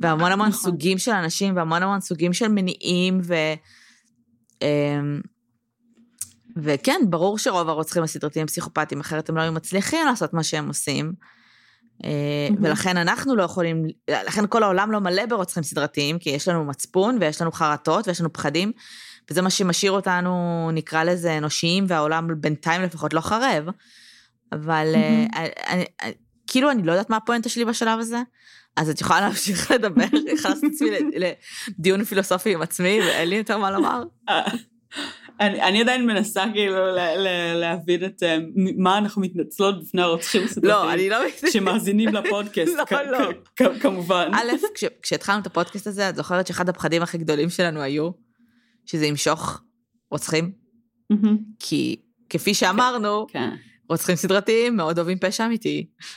והמון המון נכון. סוגים של אנשים, והמון המון סוגים של מניעים, ו... אמ, וכן, ברור שרוב הרוצחים הסדרתיים הם פסיכופטים, אחרת הם לא היו מצליחים לעשות מה שהם עושים. Mm-hmm. ולכן אנחנו לא יכולים, לכן כל העולם לא מלא ברוצחים סדרתיים, כי יש לנו מצפון ויש לנו חרטות ויש לנו פחדים, וזה מה שמשאיר אותנו, נקרא לזה, אנושיים, והעולם בינתיים לפחות לא חרב. אבל mm-hmm. אני, אני, כאילו, אני לא יודעת מה הפואנטה שלי בשלב הזה, אז את יכולה להמשיך (laughs) לדבר, הכנסתי את עצמי לדיון פילוסופי עם עצמי, ואין לי יותר מה לומר. אני, אני עדיין מנסה כאילו להבין את אה, מה אנחנו מתנצלות בפני הרוצחים הסדרתיים. לא, אני לא... שמאזינים לפודקאסט, (laughs) לא, לא. כמובן. א', כשהתחלנו את הפודקאסט הזה, את זוכרת שאחד הפחדים הכי גדולים שלנו היו שזה ימשוך רוצחים? כי כפי שאמרנו, כן, כן. רוצחים סדרתיים מאוד אוהבים פשע אמיתי. (laughs)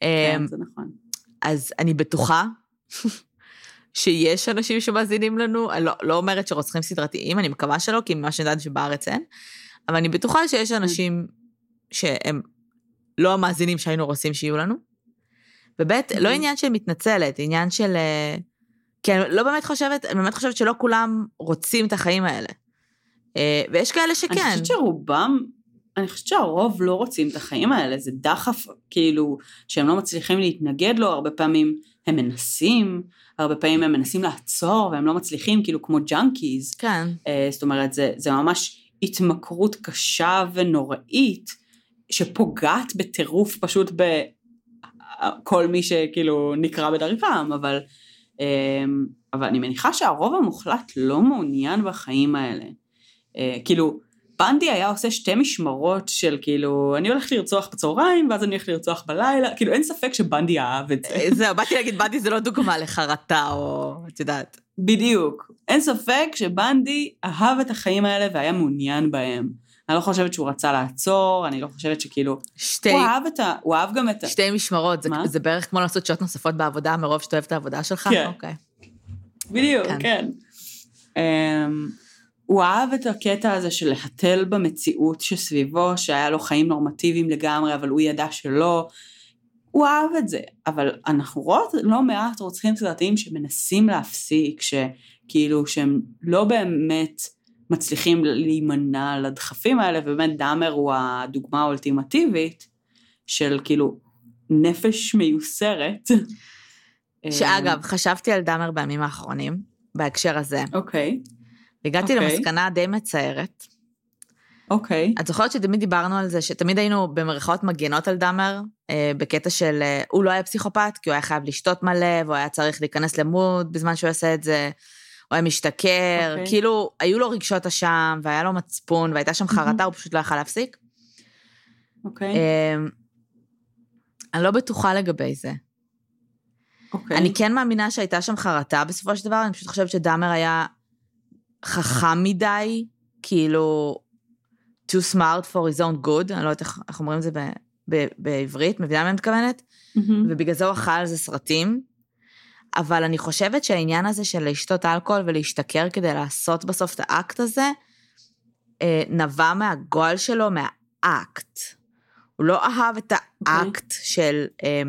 כן, אמ, זה נכון. אז אני בטוחה שיש אנשים שמאזינים לנו, אני לא, לא אומרת שרוצחים סדרתיים, אני מקווה שלא, כי ממה שאני יודעת שבארץ אין, אבל אני בטוחה שיש אנשים שהם לא המאזינים שהיינו רוצים שיהיו לנו. וב', לא עניין של מתנצלת, עניין של... אה, כי אני לא באמת חושבת, אני באמת חושבת שלא כולם רוצים את החיים האלה. אה, ויש כאלה שכן. אני חושבת שרובם, אני חושבת שהרוב לא רוצים את החיים האלה, זה דחף, כאילו, שהם לא מצליחים להתנגד לו, הרבה פעמים הם מנסים, הרבה פעמים הם מנסים לעצור והם לא מצליחים, כאילו כמו junkies. כן. Uh, זאת אומרת, זה, זה ממש התמכרות קשה ונוראית, שפוגעת בטירוף פשוט בכל מי שכאילו נקרא בדרכם, אבל, אבל אני מניחה שהרוב המוחלט לא מעוניין בחיים האלה. Uh, כאילו, בנדי היה עושה שתי משמרות של כאילו, אני הולך לרצוח בצהריים, ואז אני הולך לרצוח בלילה, כאילו אין ספק שבנדי אהב את זה. אה, זהו, באתי להגיד, בנדי זה לא דוגמה לחרטה, או את יודעת. בדיוק. אין ספק שבנדי אהב את החיים האלה והיה מעוניין בהם. אני לא חושבת שהוא רצה לעצור, אני לא חושבת שכאילו... שתי... הוא אהב את ה... הוא אהב גם את ה... שתי משמרות, זה, זה בערך כמו לעשות שעות נוספות בעבודה מרוב שאתה אוהב את העבודה שלך? כן. אוקיי. בדיוק, כן. כן. Um, הוא אהב את הקטע הזה של להתל במציאות שסביבו, שהיה לו חיים נורמטיביים לגמרי, אבל הוא ידע שלא. הוא אהב את זה, אבל אנחנו רואות לא מעט רוצחים סדרתיים שמנסים להפסיק, שכאילו שהם לא באמת מצליחים להימנע לדחפים האלה, ובאמת דאמר הוא הדוגמה האולטימטיבית של כאילו נפש מיוסרת. שאגב, חשבתי על דאמר בימים האחרונים, בהקשר הזה. אוקיי. Okay. הגעתי okay. אוקיי. למסקנה די מצערת. אוקיי. Okay. את זוכרת שתמיד דיברנו על זה, שתמיד היינו במרכאות מגנות על דאמר, אה, בקטע של אה, הוא לא היה פסיכופת, כי הוא היה חייב לשתות מלא, והוא היה צריך להיכנס למוד בזמן שהוא עושה את זה, הוא היה משתכר, okay. אוקיי. כאילו, היו לו רגשות אשם, והיה לו מצפון, והייתה שם חרטה, הוא פשוט לא יכל להפסיק. אוקיי. Okay. אה, אני לא בטוחה לגבי זה. אוקיי. אני כן מאמינה שהייתה שם חרטה בסופו של דבר, אני פשוט חושבת שדאמר היה חכם מדי, כאילו, too smart for his own good, אני לא יודעת איך אומרים את זה ב, ב, בעברית, מבינה מה אני מתכוונת? Mm-hmm. ובגלל זה הוא אכל על זה סרטים. אבל אני חושבת שהעניין הזה של לשתות אלכוהול ולהשתכר כדי לעשות בסוף את האקט הזה, אה, נבע מהגועל שלו, מהאקט. הוא לא אהב את אוקיי. האקט okay. של אה,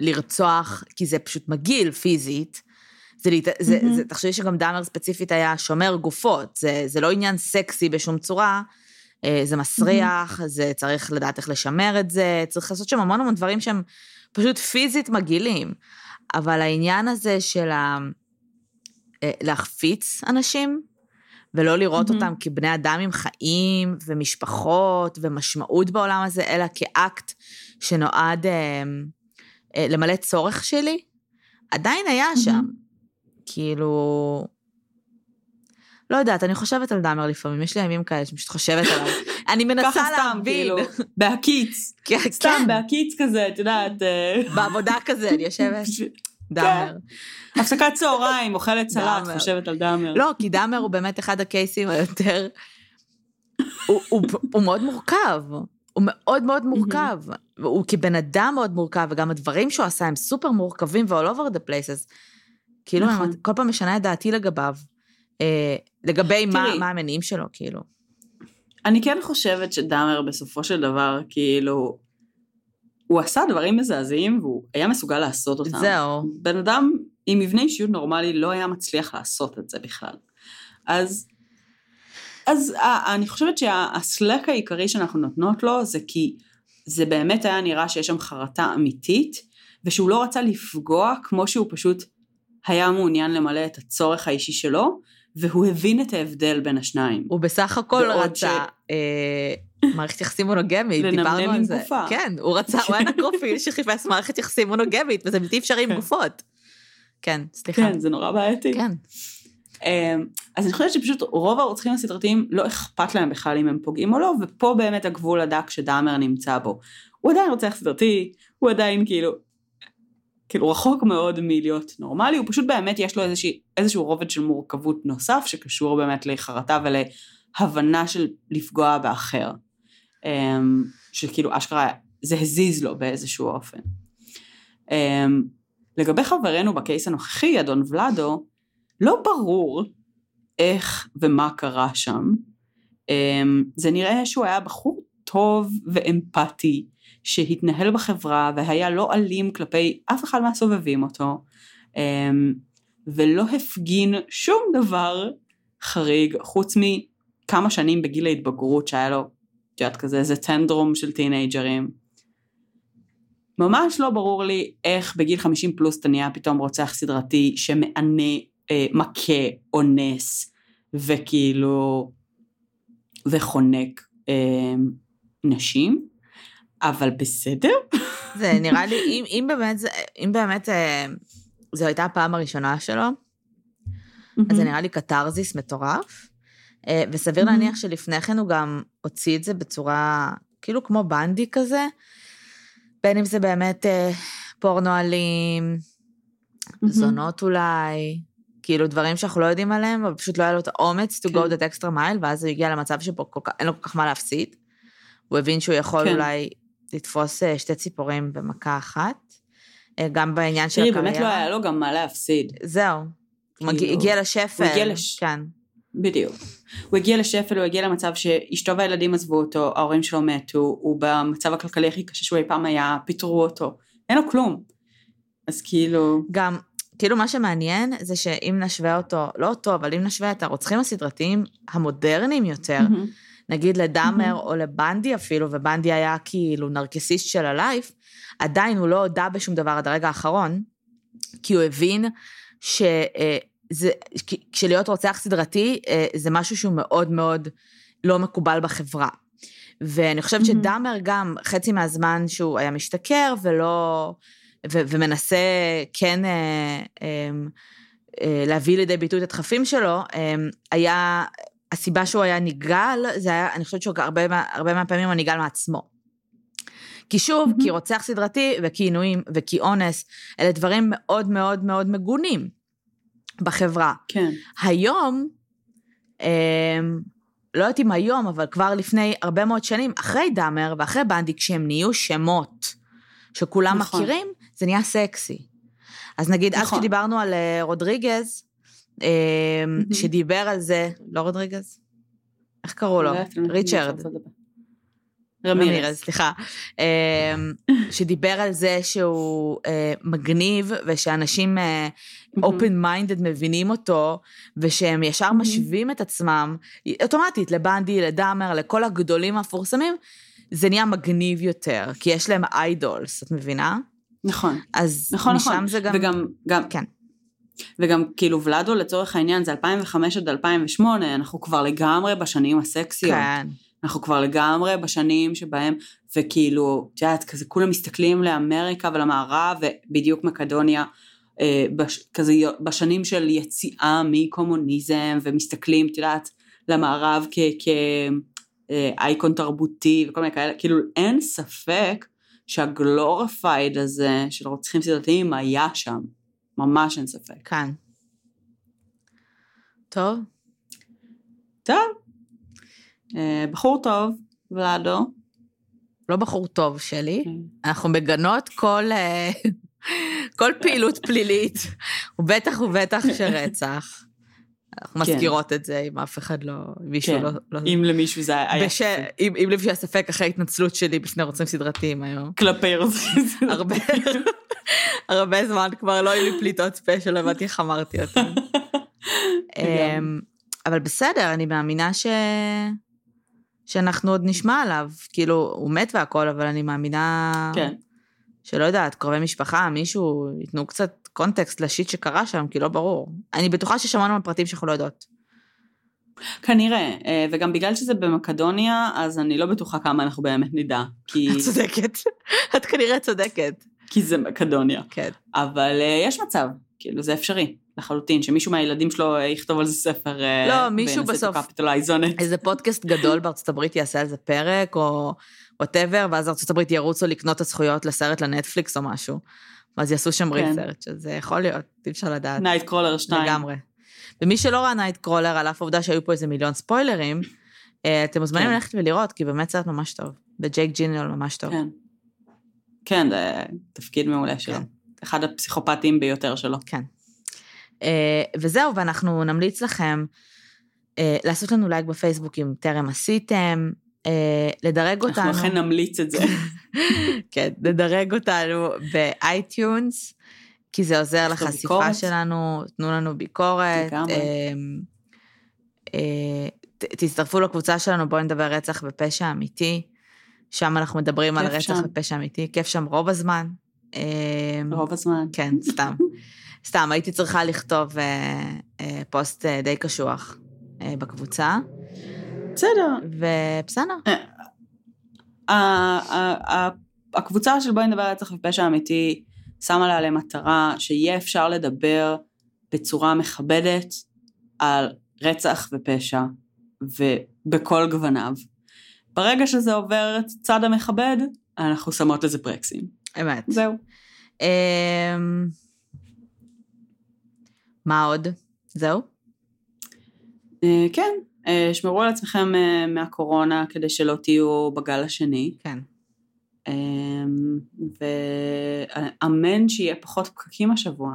לרצוח, כי זה פשוט מגעיל פיזית, זה, זה, mm-hmm. זה, תחשבי שגם דאמר ספציפית היה שומר גופות, זה, זה לא עניין סקסי בשום צורה, אה, זה מסריח, mm-hmm. זה צריך לדעת איך לשמר את זה, צריך לעשות שם המון המון דברים שהם פשוט פיזית מגעילים. אבל העניין הזה של ה... אה, להחפיץ אנשים, ולא לראות mm-hmm. אותם כבני אדם עם חיים ומשפחות ומשמעות בעולם הזה, אלא כאקט שנועד אה, אה, למלא צורך שלי, עדיין היה mm-hmm. שם. כאילו... לא יודעת, אני חושבת על דאמר לפעמים, יש לי ימים כאלה שאני פשוט חושבת עליו. (laughs) אני מנסה להבין. כאילו, (laughs) בהקיץ. כן. סתם בהקיץ כזה, את יודעת. אה. (laughs) בעבודה כזה, אני יושבת. דאמר. כן. הפסקת צהריים, אוכלת סלט, חושבת על דאמר. לא, כי דאמר הוא באמת אחד הקייסים היותר... הוא מאוד מורכב. הוא מאוד מאוד מורכב. הוא כבן אדם מאוד מורכב, וגם הדברים שהוא עשה הם סופר מורכבים ו-all over the places. כאילו, נכון. כל פעם משנה את דעתי לגביו, אה, לגבי מה, מה המניעים שלו, כאילו. אני כן חושבת שדאמר בסופו של דבר, כאילו, הוא עשה דברים מזעזעים והוא היה מסוגל לעשות אותם. זהו. בן אדם עם מבנה אישיות נורמלי לא היה מצליח לעשות את זה בכלל. אז, אז אני חושבת שהסלק העיקרי שאנחנו נותנות לו זה כי זה באמת היה נראה שיש שם חרטה אמיתית, ושהוא לא רצה לפגוע כמו שהוא פשוט היה מעוניין למלא את הצורך האישי שלו, והוא הבין את ההבדל בין השניים. הוא בסך הכל רצה ש... אה, מערכת יחסים מונוגמית, דיברנו על זה. לנמנם עם גופה. כן, הוא רצה, הוא היה נקרופיל שחיפש מערכת יחסים מונוגמית, וזה בלתי אפשרי עם כן. גופות. כן, סליחה. כן, זה נורא בעייתי. כן. אמ, אז אני חושבת שפשוט רוב הרוצחים הסדרתיים לא אכפת להם בכלל אם הם פוגעים או לא, ופה באמת הגבול הדק שדאמר נמצא בו. הוא עדיין רוצח סדרתי, הוא עדיין כאילו, כאילו רחוק מאוד מלהיות נורמלי, הוא פשוט באמת יש לו איזושהי, איזשהו רובד של מורכבות נוסף שקשור באמת לחרטה ולהבנה של לפגוע באחר. אמ, שכאילו אשכרה זה הזיז לו באיזשהו אופן. אמ, לגבי חברנו בקייס הנוכחי, אדון ולאדו, לא ברור איך ומה קרה שם. אמ, זה נראה שהוא היה בחור טוב ואמפתי, שהתנהל בחברה והיה לא אלים כלפי אף אחד מהסובבים אותו, אמ, ולא הפגין שום דבר חריג, חוץ מכמה שנים בגיל ההתבגרות שהיה לו, את יודעת, כזה איזה טנדרום של טינג'רים. ממש לא ברור לי איך בגיל 50 פלוס אתה נהיה פתאום רוצח סדרתי שמענה, אה, מכה, אונס, וכאילו, וחונק אה, נשים, אבל בסדר. זה נראה לי, אם, אם באמת, אם באמת אה, זו הייתה הפעם הראשונה שלו, אז זה נראה לי קתרזיס מטורף, אה, וסביר להניח שלפני כן הוא גם הוציא את זה בצורה, כאילו כמו בנדי כזה, בין אם זה באמת אה, פורנו אלים, זונות אולי, כאילו דברים שאנחנו לא יודעים עליהם, אבל פשוט לא היה לו את האומץ to go כן. that extra mile, ואז הוא הגיע למצב שבו אין לו כל כך מה להפסיד. הוא הבין שהוא יכול כן. אולי לתפוס אה, שתי ציפורים במכה אחת, אה, גם בעניין של הקריירה. תראי, באמת לא היה לו גם מה להפסיד. זהו. כאילו, הגיע לשפל. הוא הגיע לש... כן. בדיוק. הוא הגיע לשפל, הוא הגיע למצב שאשתו והילדים עזבו אותו, ההורים שלו מתו, הוא במצב הכלכלי הכי קשה שהוא אי פעם היה, פיטרו אותו. אין לו כלום. אז כאילו... גם, כאילו מה שמעניין זה שאם נשווה אותו, לא אותו, אבל אם נשווה את הרוצחים הסדרתיים המודרניים יותר, mm-hmm. נגיד לדאמר mm-hmm. או לבנדי אפילו, ובנדי היה כאילו נרקסיסט של הלייף, עדיין הוא לא הודה בשום דבר עד הרגע האחרון, כי הוא הבין ש... אה, זה, כשלהיות רוצח סדרתי אה, זה משהו שהוא מאוד מאוד לא מקובל בחברה. ואני חושבת mm-hmm. שדאמר גם, חצי מהזמן שהוא היה משתכר ולא, ו, ומנסה כן אה, אה, אה, להביא לידי ביטוי את הדחפים שלו, אה, היה, הסיבה שהוא היה נגעל, זה היה, אני חושבת שהרבה מהפעמים הוא נגעל מעצמו. כי שוב, mm-hmm. כי רוצח סדרתי וכי עינויים וכי אונס, אלה דברים מאוד מאוד מאוד מגונים. בחברה. כן. היום, אה, לא יודעת אם היום, אבל כבר לפני הרבה מאוד שנים, אחרי דאמר ואחרי בנדי, כשהם נהיו שמות שכולם נכון. מכירים, זה נהיה סקסי. אז נגיד, נכון. אז כשדיברנו על אה, רודריגז. שדיבר על זה, לא רודריגז? איך קראו לו? ריצ'רד. רמירז, סליחה, אמ, שדיבר על זה שהוא אה, מגניב ושאנשים אופן אה, מיינדד מבינים אותו, ושהם ישר משווים את עצמם, אוטומטית, לבנדי, לדאמר, לכל הגדולים המפורסמים, זה נהיה מגניב יותר, כי יש להם איידולס, את מבינה? נכון. אז נכון, משם נכון. זה גם... וגם, גם, כן. וגם כאילו ולאדו לצורך העניין זה 2005 עד 2008, אנחנו כבר לגמרי בשנים הסקסיות. כן. אנחנו כבר לגמרי בשנים שבהם, וכאילו, את יודעת, כזה כולם מסתכלים לאמריקה ולמערב, ובדיוק מקדוניה, אה, בש, כזה בשנים של יציאה מקומוניזם, ומסתכלים, את יודעת, למערב כאייקון אה, תרבותי וכל מיני כאלה, כאילו אין ספק שהגלוריפייד הזה של רוצחים סדרתיים היה שם, ממש אין ספק. כאן. טוב. טוב, אה, בחור טוב, ולאדו. לא בחור טוב שלי, כן. אנחנו מגנות כל, אה, (laughs) כל פעילות פלילית, ובטח ובטח שרצח. אנחנו כן. מזכירות את זה, אם אף אחד לא, מישהו כן. לא, לא... אם למישהו זה היה... בש... אם, אם למישהו היה ספק אחרי ההתנצלות שלי בפני רוצים סדרתיים היום. כלפי רוצים סדרתיים. הרבה, הרבה זמן כבר לא היו לי פליטות פה שלא הבנתי איך אמרתי אותן. (laughs) אמ, אבל בסדר, אני מאמינה ש... שאנחנו עוד נשמע עליו. כאילו, הוא מת והכל, אבל אני מאמינה... כן. שלא יודעת, קרובי משפחה, מישהו, ייתנו קצת קונטקסט לשיט שקרה שם, כי לא ברור. אני בטוחה ששמענו על פרטים שאנחנו לא יודעות. כנראה, אה, וגם בגלל שזה במקדוניה, אז אני לא בטוחה כמה אנחנו באמת נדע, כי... את צודקת, (laughs) את כנראה צודקת. כי זה מקדוניה. כן. אבל אה, יש מצב, כאילו, זה אפשרי. לחלוטין, שמישהו מהילדים שלו אה, יכתוב על זה ספר. לא, מישהו בסוף, איזה פודקאסט גדול בארצות הברית יעשה על זה פרק, או whatever, ואז ארצות הברית ירוצו לקנות את הזכויות לסרט לנטפליקס או משהו. ואז יעשו שם כן. research, שזה יכול להיות, אי אפשר לדעת. Nightcrawler 2. לגמרי. ומי שלא ראה Nightcrawler, על אף העובדה שהיו פה איזה מיליון ספוילרים, אה, אתם מוזמנים כן. ללכת ולראות, כי באמת סרט ממש טוב. וג'ייק ג'ילנהול ממש טוב. כן. כן, זה תפקיד מעולה שלו. כן. אחד הפסיכופטים ביותר שלו. כן. אה, וזהו, ואנחנו נמליץ לכם אה, לעשות לנו לייק בפייסבוק אם טרם עשיתם, אה, לדרג אותנו. אנחנו אכן נמליץ את זה. (laughs) כן, לדרג אותנו ב iTunes, כי זה עוזר לחשיפה ביקורת. שלנו, תנו לנו ביקורת. לגמרי. אה, תצטרפו לקבוצה שלנו, בואו נדבר רצח ופשע אמיתי. שם אנחנו מדברים על רצח שם. ופשע אמיתי, כיף שם רוב הזמן. רוב הזמן. כן, סתם. (laughs) סתם, הייתי צריכה לכתוב פוסט די קשוח בקבוצה. בסדר. ובסדר. הקבוצה של בואי נדבר על רצח ופשע אמיתי שמה לה למטרה שיהיה אפשר לדבר בצורה מכבדת על רצח ופשע ובכל גווניו. ברגע שזה עובר את הצד המכבד, אנחנו שמות לזה ברקסים. אמת. זהו. אמ, מה עוד? זהו? אה, כן, שמרו על עצמכם אה, מהקורונה כדי שלא תהיו בגל השני. כן. אמ, ואמן שיהיה פחות פקקים השבוע.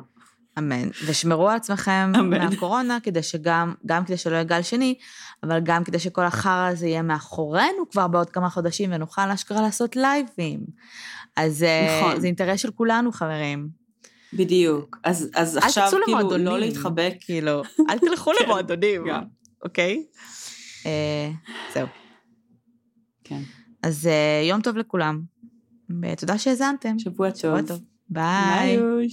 אמן. ושמרו על עצמכם אמן. מהקורונה, כדי שגם, גם כדי שלא יהיה גל שני, אבל גם כדי שכל החרא הזה יהיה מאחורינו כבר בעוד כמה חודשים, ונוכל אשכרה לעשות לייבים. אז אה, נכון. זה אינטרס של כולנו, חברים. בדיוק. אז, אז עכשיו, כאילו, לא להתחבק. כאילו, אל תלכו (laughs) כן. למועדונים. אוקיי? אה, זהו. כן. אז אה, יום טוב לכולם, ותודה שהאזנתם. שבוע טוב. ביי. ביי.